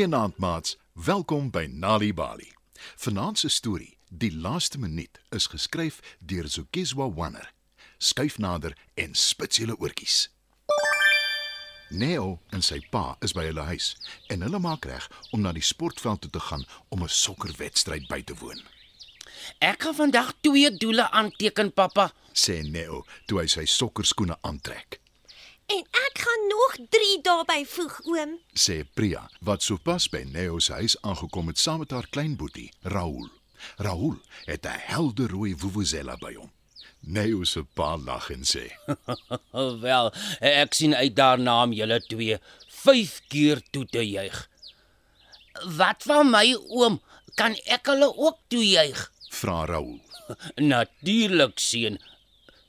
Goeienaand maats, welkom by Nali Bali. Vanaand se storie, Die Laaste Minuut, is geskryf deur Zukiswa Wanner. Skuif nader en spits julle oortjies. Neo en sy pa is by hulle huis en hulle maak reg om na die sportveld toe te gaan om 'n sokkerwedstryd by te woon. Ek gaan vandag twee doele aanteken, pappa. Sê Neo toe hy sy sokkerskoene aantrek. En ek gaan nog 3 daarbey voeg, oom. Sê Priya wat sopas by Neo se huis aangekom het saam met haar kleinboetie, Raoul. Raoul het 'n helder rooi vuvuzela by hom. Neo se pa lag en sê: Wel, ek sien uit daarna om julle twee 5 keer toe te juig. Wat van my oom? Kan ek hulle ook toejuig? "Vra Raoul." Natuurlik, seun.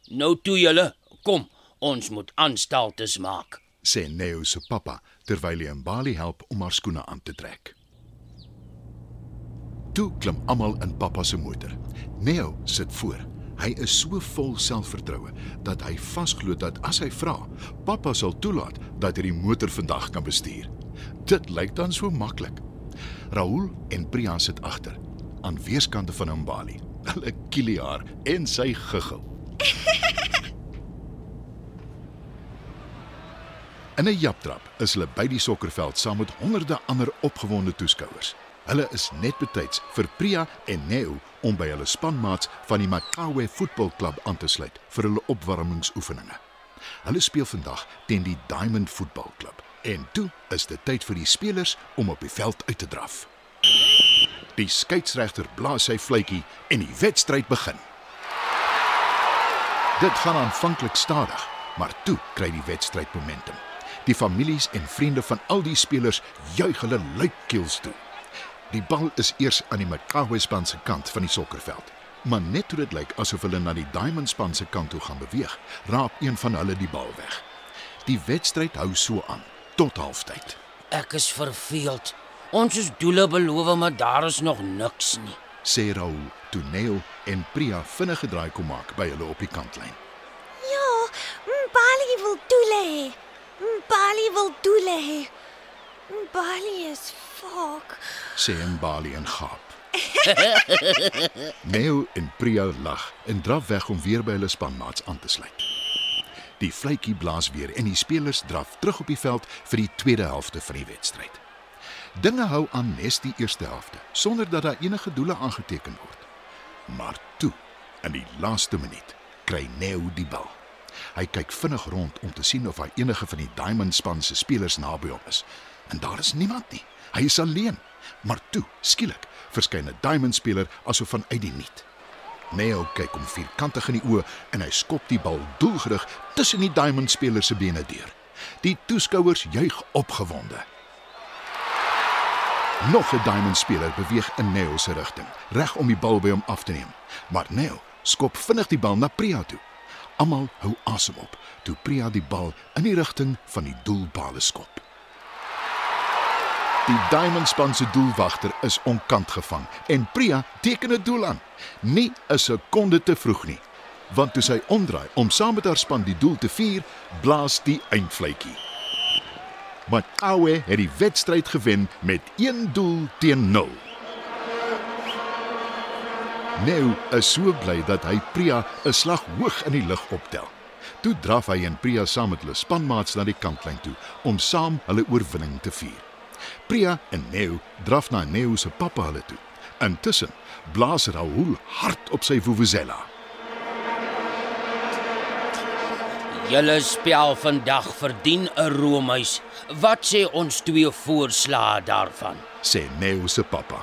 Nou toe julle, kom, ons moet aanstaltes maak. sê Neo se pappa terwyl hy aan Bali help om haar skoene aan te trek. Toe klim almal in pappa se motor. Neo sit voor. Hy is so vol selfvertroue dat hy vasglo dat as hy vra, pappa sal toelaat dat hy die motor vandag kan bestuur. Dit lyk dan so maklik. Raoul en Priya sit agter aan weerskante van Mbali. Hulle kiliaar en sy giggel. In 'n japtrap is hulle by die sokkerveld saam met honderde ander opgewonde toeskouers. Hulle is net betyds vir Priya en Neo om by hulle spanmaats van die Makawe voetbalklub aan te sluit vir hulle opwarmingsoefeninge. Hulle speel vandag teen die Diamond voetbalklub en toe is dit tyd vir die spelers om op die veld uit te draf. Die skeieregter blaas sy fluitjie en die wedstryd begin. Dit gaan aanvanklik stadig, maar toe kry die wedstryd momentum. Die families en vriende van al die spelers juig hulle luidkeels toe. Die bal is eers aan die Makawe span se kant van die sokkerveld. Maar net toe dit lyk asof hulle na die Diamond span se kant toe gaan beweeg, raap een van hulle die bal weg. Die wedstryd hou so aan tot halftyd. Ek is verveeld. Ons is doele beloof, maar daar is nog niks nie. Sê Raoul toe Neo en Priya vinnige draai kom maak by hulle op die kantlyn. Ja, Mbali wil doele hê. Mbali wil doele hê. Mbali is fok. Sê Mbali en gaap. Neo en Priya lag en draf weg om weer by hulle spanmaats aan te sluit. Die fluitjie blaas weer en die spelers draf terug op die veld vir die tweede helfte van die wedstryd. Dinge hou aan nes die eerste helfte sonder dat daar enige doele aangeteken word. Maar toe, in die laaste minuut, kry Neo die bal. Hy kyk vinnig rond om te sien of hy enige van die Diamond span se spelers naby hom is. En daar is niemand nie. Hy is alleen. Maar toe, skielik, verskyn 'n Diamond speler asof van uit die niet. Neo kyk hom vierkantig in die oë en hy skop die bal doelgerig tussen die Diamond speler se bene deur. Die toeskouers juig opgewonde. Nog 'n Diamond speler beweeg in Neo se rigting, reg om die bal by hom af te neem. Maar Neo skop vinnig die bal na Priya toe. Almal hou asem op toe Priya die bal in die rigting van die doelpale skop. Die Diamond span se doelwagter is onkant gevang en Priya teken 'n doel aan. Nie 'n sekonde te vroeg nie, want toe sy omdraai om saam met haar span die doel te vier, blaas die eindfluitjie. Makawe het die wedstryd gewen met 1 doel teen 0. Neo is so bly dat hy Priya 'n slag hoog in die lug optel. Toe draf hy en Priya saam met hulle spanmaats na die kantlyn toe om saam hulle oorwinning te vier. Priya en Neo draf na Neo se pappa hulle toe. Intussen blaas Raoul hard op sy vuvuzela. Julle spel vandag verdien 'n roomhuis. Wat sê ons twee voorslae daarvan? sê Neo se pappa.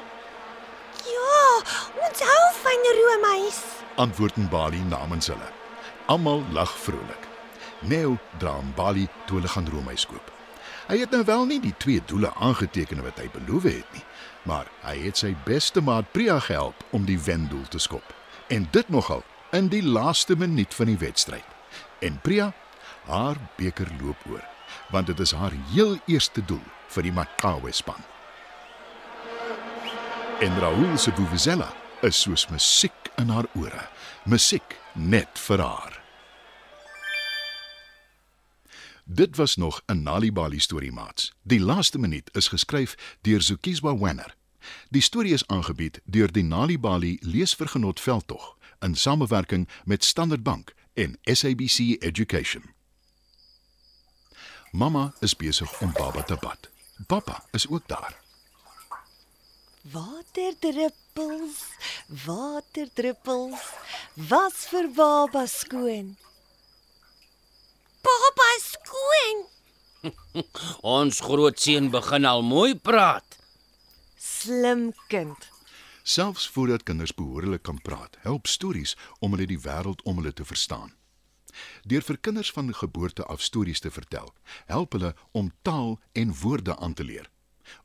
Ja, ons hou van roomhuis. Antwoord Mbali namens hulle. Almal lag vrolik. Neo dra Mbali toe hulle gaan roomhuis koop. Hy het nou wel nie die twee doele aangeteken wat hy beloof het nie, maar hy het sy beste maat Priya gehelp om die wendoel te skop. En dit nogal in die laaste minuut van die wedstryd. En Priya, haar beker loop oor, want dit is haar heel eerste doel vir die Makawe span. En Raoul se vuvuzela is soos musiek in haar ore, musiek net vir haar. Dit was nog 'n Nalibali storie maats. Die laaste minuut is geskryf deur Zukiswa Wanner. Die storie is aangebied deur die Nalibali Leesvergenot Veldtog in samewerking met Standard Bank en SABC Education. Mamma is besig om baba te bad. Pappa is ook daar. Waterdruppels, waterdruppels. Was vir baba skoon. Baba skoon. Ons grootseun begin al mooi praat. Slim kind. Selfs voordat kinders behoorlik kan praat, help stories om hulle die wêreld om hulle te verstaan. Deur vir kinders van geboorte af stories te vertel, help hulle om taal en woorde aan te leer.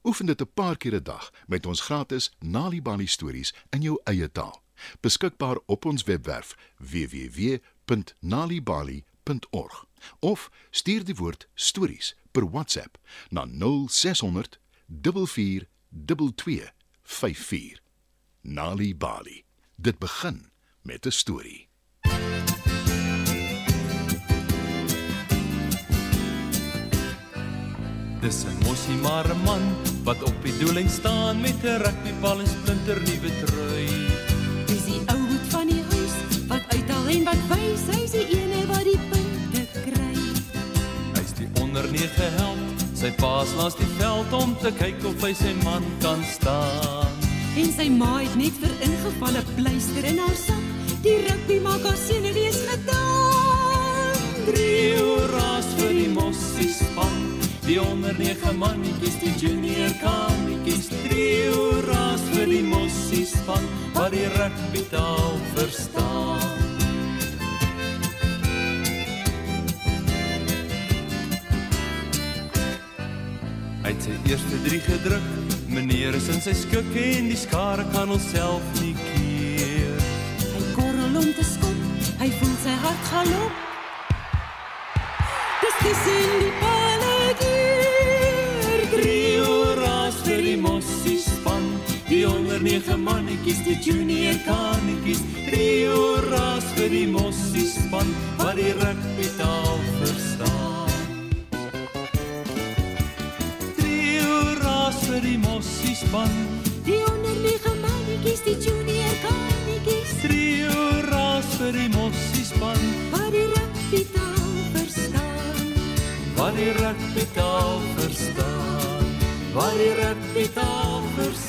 Oefen dit 'n paar keer 'n dag met ons gratis Nalibali stories in jou eie taal. Beskikbaar op ons webwerf www.nalibali.org of stuur die woord stories per WhatsApp na 0600 44 2254. Nalibali. Dit begin met 'n storie. Dis 'n mossie maar 'n man wat op die doellyn staan met 'n rugbybal en splinter nuwe trui. Dis die ou hoed van die huis wat uithaal en wat wys hy's die ene wat die punte kry. Hy's die onder 9 held. Sy paas langs die veld om te kyk of hy sy man kan staan. En sy ma het net vir ingevalle pleister in haar sak. Die rugby maak haar senuwees gedaan. Drie hoera's vir die span. Die onder 9 mannetjies, die junior kammetjies. Drie hoera's vir die mossie span wat die rugby taal verstaan. Hy het sy eerste 3 gedruk. Meneer is in sy skik en die skare kan homself nie keer. Hy korrel om te skop. Hy voel sy hart galop. Dis dis in die palle die junior kanetjies. Drie hoera's vir die mossie span wat die rugby taal verstaan. Drie hoera's vir die mossie span. Die onder nege mannetjies, die junior kanetjies. Drie hoera's vir die mossie span Wat die rugby taal verstaan. wat die rugby taal verstaan. Wat die rugby taal verstaan.